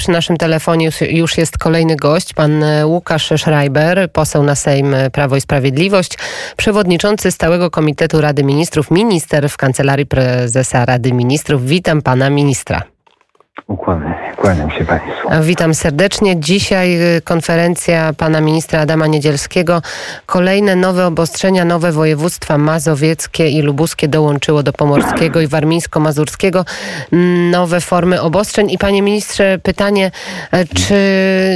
Przy naszym telefonie już jest kolejny gość, pan Łukasz Schreiber, poseł na Sejm Prawo i Sprawiedliwość, przewodniczący Stałego Komitetu Rady Ministrów, minister w Kancelarii Prezesa Rady Ministrów. Witam pana ministra. Kłaniam się Państwu. Witam serdecznie. Dzisiaj y, konferencja pana ministra Adama Niedzielskiego. Kolejne nowe obostrzenia, nowe województwa mazowieckie i lubuskie dołączyło do pomorskiego i warmińsko-mazurskiego. Nowe formy obostrzeń. I panie ministrze, pytanie, e, czy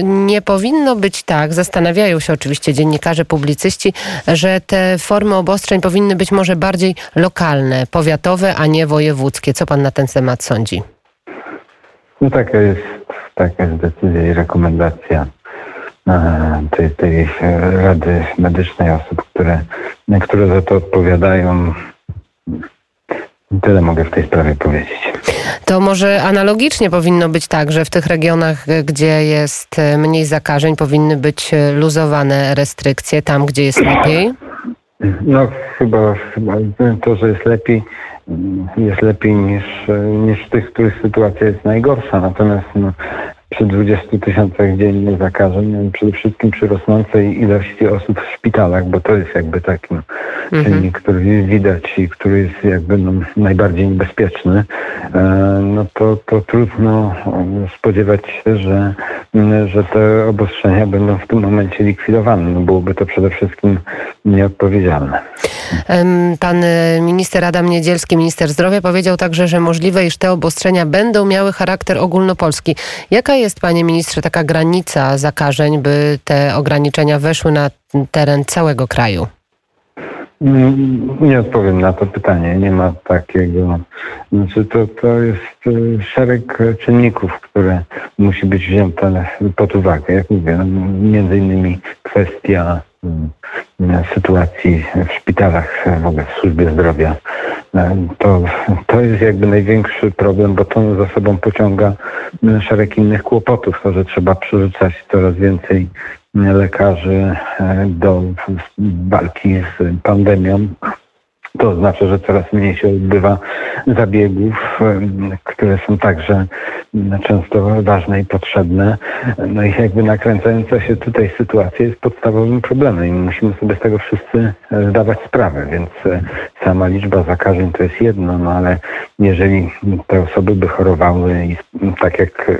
nie powinno być tak, zastanawiają się oczywiście dziennikarze, publicyści, że te formy obostrzeń powinny być może bardziej lokalne, powiatowe, a nie wojewódzkie. Co pan na ten temat sądzi? No taka jest, taka jest decyzja i rekomendacja e, tej, tej Rady Medycznej osób, które, które za to odpowiadają. Tyle mogę w tej sprawie powiedzieć. To może analogicznie powinno być tak, że w tych regionach, gdzie jest mniej zakażeń, powinny być luzowane restrykcje tam, gdzie jest lepiej? No chyba, chyba to, że jest lepiej, jest lepiej niż, niż w tych, których sytuacja jest najgorsza. Natomiast no, przy 20 tysiącach dziennie zakażeń, przede wszystkim przy rosnącej ilości osób w szpitalach, bo to jest jakby taki mhm. czynnik, który widać i który jest jakby no, najbardziej niebezpieczny, e, no to, to trudno spodziewać się, że, że te obostrzenia będą w tym momencie likwidowane. No, byłoby to przede wszystkim nieodpowiedzialne. Pan minister Adam Niedzielski, minister zdrowia, powiedział także, że możliwe, iż te obostrzenia będą miały charakter ogólnopolski. Jaka jest, panie ministrze, taka granica zakażeń, by te ograniczenia weszły na teren całego kraju? Mm, nie odpowiem na to pytanie. Nie ma takiego. Znaczy to, to jest y, szereg czynników, które musi być wzięte pod uwagę. Jak mówię, no, między innymi kwestia sytuacji w szpitalach, w ogóle w służbie zdrowia. To, to jest jakby największy problem, bo to za sobą pociąga szereg innych kłopotów. To, że trzeba przerzucać coraz więcej lekarzy e, do walki z pandemią. To oznacza, że coraz mniej się odbywa zabiegów, które są także często ważne i potrzebne. No i jakby nakręcająca się tutaj sytuacja jest podstawowym problemem i musimy sobie z tego wszyscy zdawać sprawę, więc e, sama liczba zakażeń to jest jedno, no ale jeżeli te osoby by chorowały i tak jak,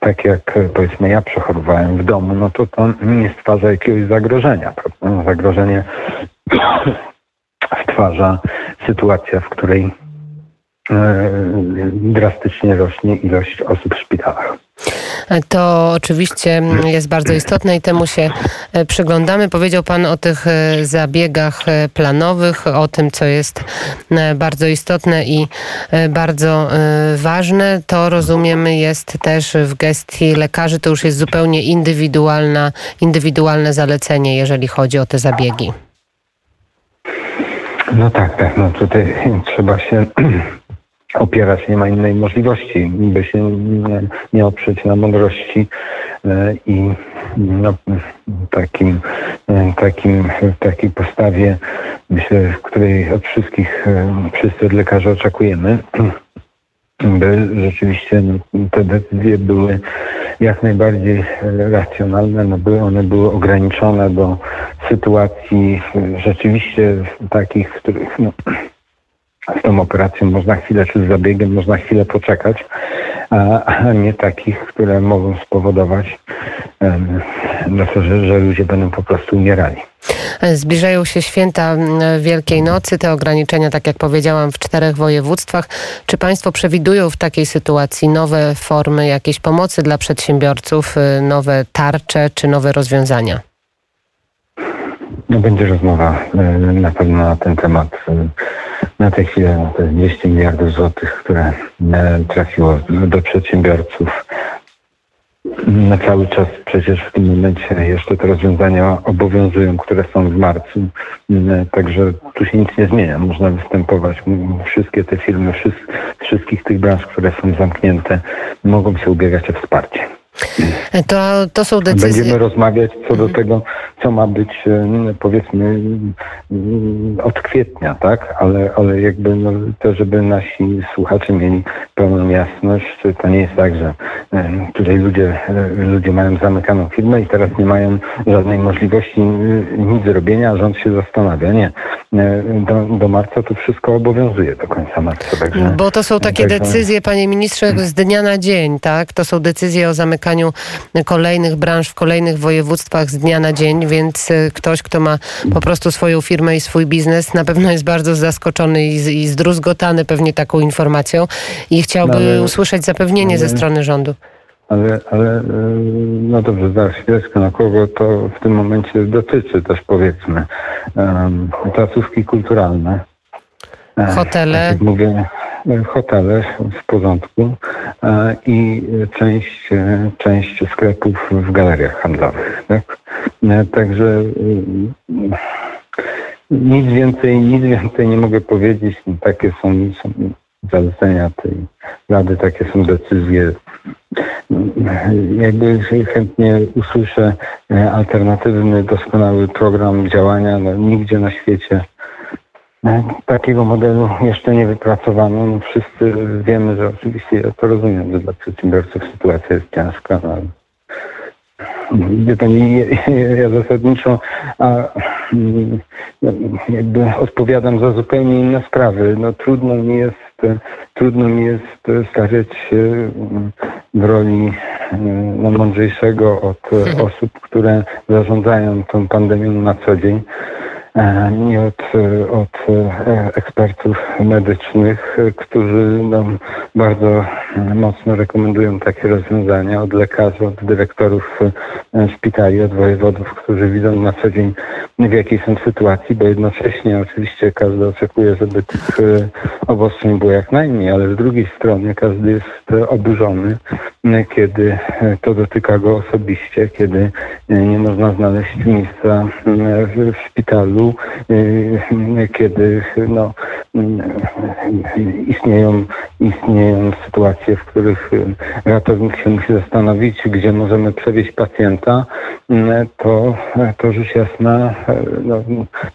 tak jak powiedzmy ja przechorowałem w domu, no to to nie stwarza jakiegoś zagrożenia. Zagrożenie stwarza sytuacja, w której e, drastycznie rośnie ilość osób w szpitalach. To oczywiście jest bardzo istotne i temu się e, przyglądamy. Powiedział Pan o tych e, zabiegach planowych, o tym, co jest bardzo istotne i bardzo ważne. To rozumiemy jest też w gestii lekarzy, to już jest zupełnie indywidualna, indywidualne zalecenie, jeżeli chodzi o te zabiegi. No tak, tak. No tutaj trzeba się opierać, nie ma innej możliwości, by się nie, nie oprzeć na mądrości e, i no, takim, e, takim, takiej postawie, myślę, której od wszystkich, e, wszyscy od lekarzy oczekujemy, by rzeczywiście te decyzje były jak najbardziej racjonalne, no by one były ograniczone do sytuacji rzeczywiście takich, w których no, z tą operacją można chwilę, czy z zabiegiem można chwilę poczekać, a nie takich, które mogą spowodować, no, że, że ludzie będą po prostu umierali. Zbliżają się święta Wielkiej Nocy, te ograniczenia, tak jak powiedziałam, w czterech województwach. Czy Państwo przewidują w takiej sytuacji nowe formy jakiejś pomocy dla przedsiębiorców, y, nowe tarcze czy nowe rozwiązania? No będzie rozmowa y, na pewno na ten temat. Y, na tej chwili jest 200 miliardów złotych, które trafiło do przedsiębiorców na cały czas przecież w tym momencie jeszcze te rozwiązania obowiązują, które są w marcu. Także tu się nic nie zmienia. Można występować. Wszystkie te firmy, wszystkich tych branż, które są zamknięte, mogą się ubiegać o wsparcie. To, to są decyzje. Będziemy rozmawiać co do tego, co ma być powiedzmy od kwietnia, tak? Ale, ale jakby no, to, żeby nasi słuchacze mieli pełną jasność, to nie jest tak, że tutaj ludzie, ludzie mają zamykaną firmę i teraz nie mają żadnej możliwości nic zrobienia, a rząd się zastanawia. Nie. Do, do marca to wszystko obowiązuje do końca marca. Także, Bo to są takie decyzje, panie ministrze, z dnia na dzień, tak? To są decyzje o zamykaniu kolejnych branż w kolejnych województwach z dnia na dzień, więc y, ktoś, kto ma po prostu swoją firmę i swój biznes, na pewno jest bardzo zaskoczony i, i zdruzgotany pewnie taką informacją i chciałby no, ale, usłyszeć zapewnienie ale, ze strony rządu. Ale, ale y, no dobrze, zaraz chwileczkę, na kogo to w tym momencie dotyczy też powiedzmy. Um, placówki kulturalne. Hotele. Tak mówię, hotele w porządku e, i część, e, część sklepów w galeriach handlowych. Tak? E, także nic więcej, nic więcej nie mogę powiedzieć. Takie są, są zalecenia tej Rady, takie są decyzje. Jakby chętnie usłyszę alternatywny, doskonały program działania. No, nigdzie na świecie Takiego modelu jeszcze nie wypracowano. No wszyscy wiemy, że oczywiście ja to rozumiem, że dla przedsiębiorców sytuacja jest ciężka. No, Wie pani, ja zasadniczo a, mm, jakby odpowiadam za zupełnie inne sprawy. No, trudno mi jest, trudno mi jest stawiać się w roli no, mądrzejszego od mhm. osób, które zarządzają tą pandemią na co dzień nie od, od e, ekspertów medycznych, którzy nam bardzo mocno rekomendują takie rozwiązania, od lekarzy, od dyrektorów e, szpitali, od wojewodów, którzy widzą na co dzień w jakiej są sytuacji, bo jednocześnie oczywiście każdy oczekuje, żeby tych e, obostrzeń było jak najmniej, ale z drugiej strony każdy jest oburzony, kiedy to dotyka go osobiście, kiedy nie można znaleźć miejsca w szpitalu, Y, kiedy no, istnieją, istnieją sytuacje, w których ratownik się musi zastanowić, gdzie możemy przewieźć pacjenta, to, to rzecz jasna no,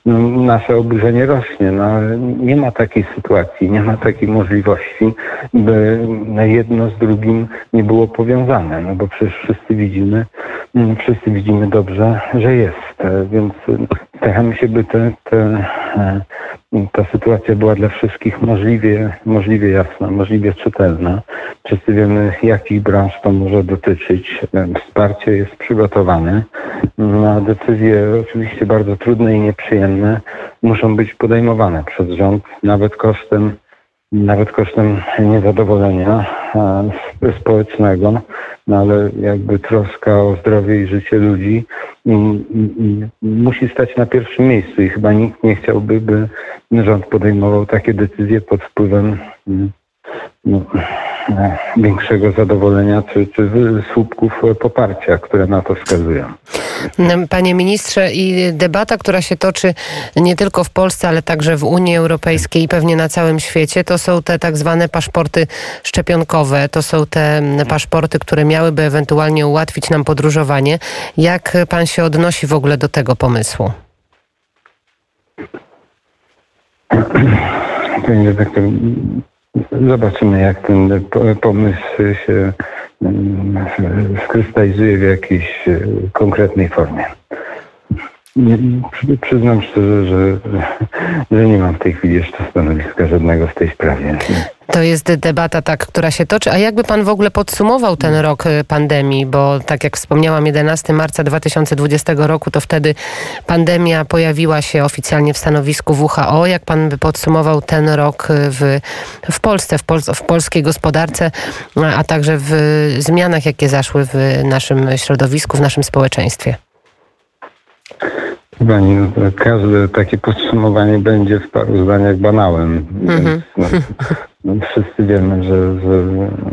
no, nasze oburzenie rośnie. No, nie ma takiej sytuacji, nie ma takiej możliwości, by jedno z drugim nie było powiązane, no bo przecież wszyscy widzimy, wszyscy widzimy dobrze, że jest. Więc staramy się, by te, te, e, ta sytuacja była dla wszystkich możliwie, możliwie jasna, możliwie czytelna. Wszyscy wiemy, jakich branż to może dotyczyć. E, wsparcie jest przygotowane. Na decyzje oczywiście bardzo trudne i nieprzyjemne muszą być podejmowane przez rząd, nawet kosztem nawet kosztem niezadowolenia społecznego, no ale jakby troska o zdrowie i życie ludzi musi stać na pierwszym miejscu i chyba nikt nie chciałby, by rząd podejmował takie decyzje pod wpływem no, większego zadowolenia czy, czy słupków poparcia, które na to wskazują. Panie ministrze, i debata, która się toczy nie tylko w Polsce, ale także w Unii Europejskiej i pewnie na całym świecie, to są te tak zwane paszporty szczepionkowe. To są te paszporty, które miałyby ewentualnie ułatwić nam podróżowanie. Jak pan się odnosi w ogóle do tego pomysłu? Panie redaktor, Zobaczymy, jak ten pomysł się mm, skrystalizuje w jakiejś e, konkretnej formie. Przyznam szczerze, że, że nie mam w tej chwili jeszcze stanowiska żadnego w tej sprawie. To jest debata, tak, która się toczy. A jakby pan w ogóle podsumował ten rok y, pandemii? Bo tak jak wspomniałam, 11 marca 2020 roku, to wtedy pandemia pojawiła się oficjalnie w stanowisku WHO. Jak pan by podsumował ten rok y, w, w Polsce, w, pol, w polskiej gospodarce, a także w zmianach, jakie zaszły w naszym środowisku, w naszym społeczeństwie? Pani, no każde takie podsumowanie będzie w paru zdaniach banałem. Mm-hmm. No, no, wszyscy wiemy, że, że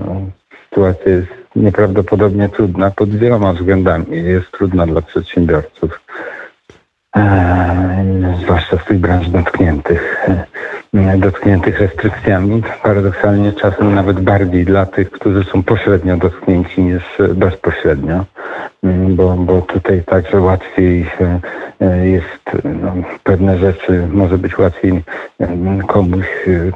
no, sytuacja jest nieprawdopodobnie trudna pod wieloma względami. Jest trudna dla przedsiębiorców, e, zwłaszcza z tych branż dotkniętych, dotkniętych restrykcjami. Paradoksalnie czasem nawet bardziej dla tych, którzy są pośrednio dotknięci niż bezpośrednio. mm, bo, bo tutaj także łatwiej jest no, pewne rzeczy, może być łatwiej komuś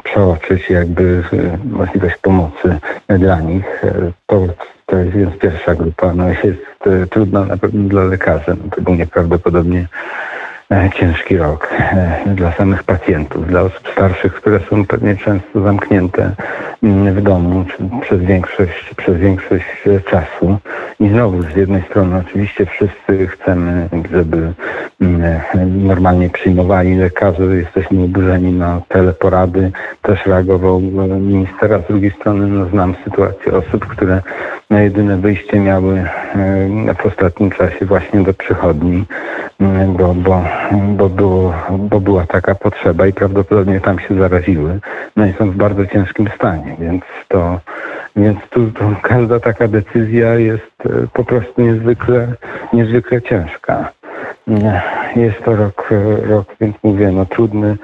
przeoczyć jakby możliwość pomocy dla nich. To, to jest więc pierwsza grupa. No jest trudna na pewno dla lekarzy. No, to był nieprawdopodobnie E, ciężki rok e, dla samych pacjentów, dla osób starszych, które są pewnie często zamknięte mm, w domu przez większość, przez większość czasu. I znowu z jednej strony oczywiście wszyscy chcemy, żeby mm, normalnie przyjmowali lekarze, jesteśmy oburzeni na teleporady, też reagował minister, a z drugiej strony no, znam sytuację osób, które na jedyne wyjście miały e, w ostatnim czasie właśnie do przychodni, bo, bo bo, było, bo była taka potrzeba i prawdopodobnie tam się zaraziły. No i są w bardzo ciężkim stanie, więc to, więc tu, tu każda taka decyzja jest e, po prostu niezwykle, niezwykle ciężka. Jest to rok, rok, więc mówię, no trudny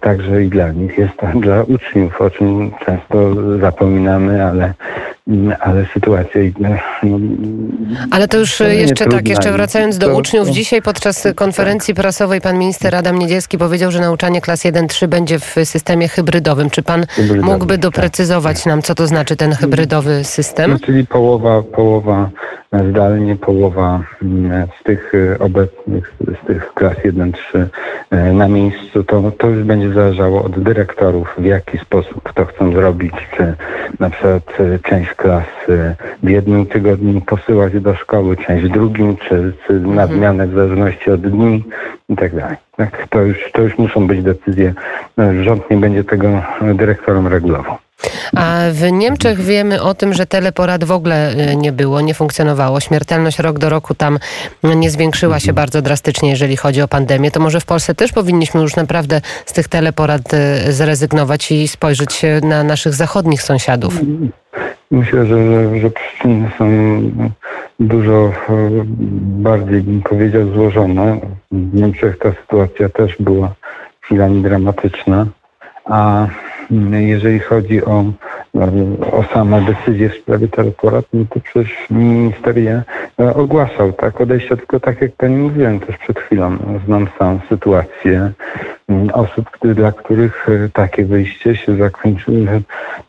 także i dla nich. Jest to dla uczniów, o czym często zapominamy, ale ale sytuacja. No, ale to już jeszcze tak, jeszcze wracając do to, uczniów. Dzisiaj podczas konferencji prasowej pan minister Adam Niedzielski powiedział, że nauczanie klas 1-3 będzie w systemie hybrydowym. Czy pan mógłby tak. doprecyzować tak. nam, co to znaczy ten hybrydowy system? No, czyli połowa, połowa zdalnie, połowa mm, z tych e, obecnych, z tych klas 1-3 e, na miejscu, to, to już będzie zależało od dyrektorów, w jaki sposób to chcą zrobić, czy na przykład e, część klas w jednym tygodniu posyłać do szkoły, część w drugim, czy, czy na mhm. zmianę w zależności od dni i tak dalej. Tak, to, już, to już muszą być decyzje. Rząd nie będzie tego dyrektorom regulował. A w Niemczech wiemy o tym, że teleporad w ogóle e, nie było, nie funkcjonowało. Śmiertelność rok do roku tam nie zwiększyła się bardzo drastycznie, jeżeli chodzi o pandemię. To może w Polsce też powinniśmy już naprawdę z tych teleporad e, zrezygnować i spojrzeć na naszych zachodnich sąsiadów. Myślę, że, że, że przyczyny są dużo e, bardziej, bym powiedział, złożone. W Niemczech ta sytuacja też była chwilami dramatyczna, a jeżeli chodzi o, o same decyzje w sprawie teleporad, no to przecież minister e, ogłaszał, tak, odejście, tylko tak jak pani mówiłem też przed chwilą, znam sam sytuację. mm, osób, dla których e, takie wyjście się zakończyło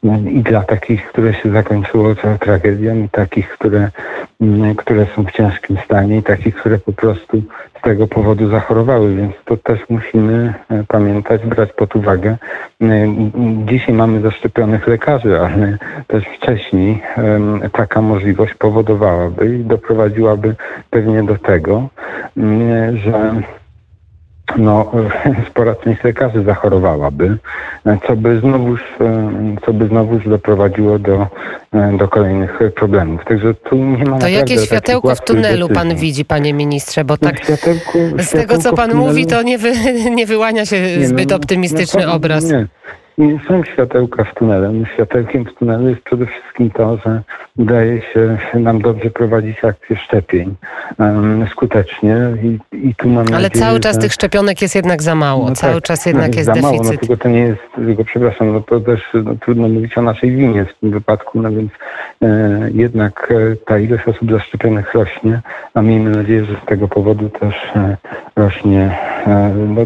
no, i dla takich, które się zakończyło tragedią i takich, które, mm, które są w ciężkim stanie i takich, które po prostu tego powodu zachorowały, więc to też musimy e, pamiętać, brać pod uwagę. E, dzisiaj mamy zaszczepionych lekarzy, ale też wcześniej taka możliwość powodowałaby i doprowadziłaby pewnie do tego, że no, spora część lekarzy zachorowałaby, co by znowuż, co by znowuż doprowadziło do, do kolejnych problemów. Także tu nie ma To jakie światełko w tunelu decyzji. pan widzi, panie ministrze? Bo no, tak światełku, z tego, co pan mówi, to nie, wy, nie wyłania się nie, zbyt no, optymistyczny no, obraz. Nie. I są światełka w tunelu. Światełkiem w tunelu jest przede wszystkim to, że udaje się nam dobrze prowadzić akcję szczepień um, skutecznie i, i tu mam Ale nadzieję, cały czas że... tych szczepionek jest jednak za mało. No cały tak, czas jednak no, jest, jest za deficyt. Mało, no, tylko to nie jest, tylko przepraszam, no to też no, trudno mówić o naszej winie w tym wypadku, no więc e, jednak e, ta ilość osób zaszczepionych rośnie, a miejmy nadzieję, że z tego powodu też e, rośnie e, no,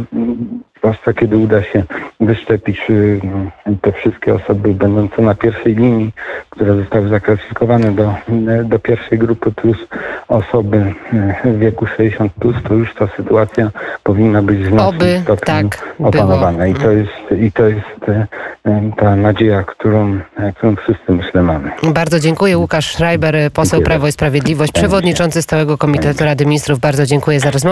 zwłaszcza kiedy uda się wyszczepić y, te wszystkie osoby będące na pierwszej linii, które zostały zaklasyfikowane do, do pierwszej grupy plus osoby y, w wieku 60 plus, to już ta sytuacja powinna być znacznym stopniu tak opanowana. I to jest, i to jest y, ta nadzieja, którą, którą wszyscy myślę mamy. Bardzo dziękuję. Łukasz Schreiber, poseł dziękuję. Prawo i Sprawiedliwość, przewodniczący Stałego Komitetu Rady Ministrów. Bardzo dziękuję za rozmowę.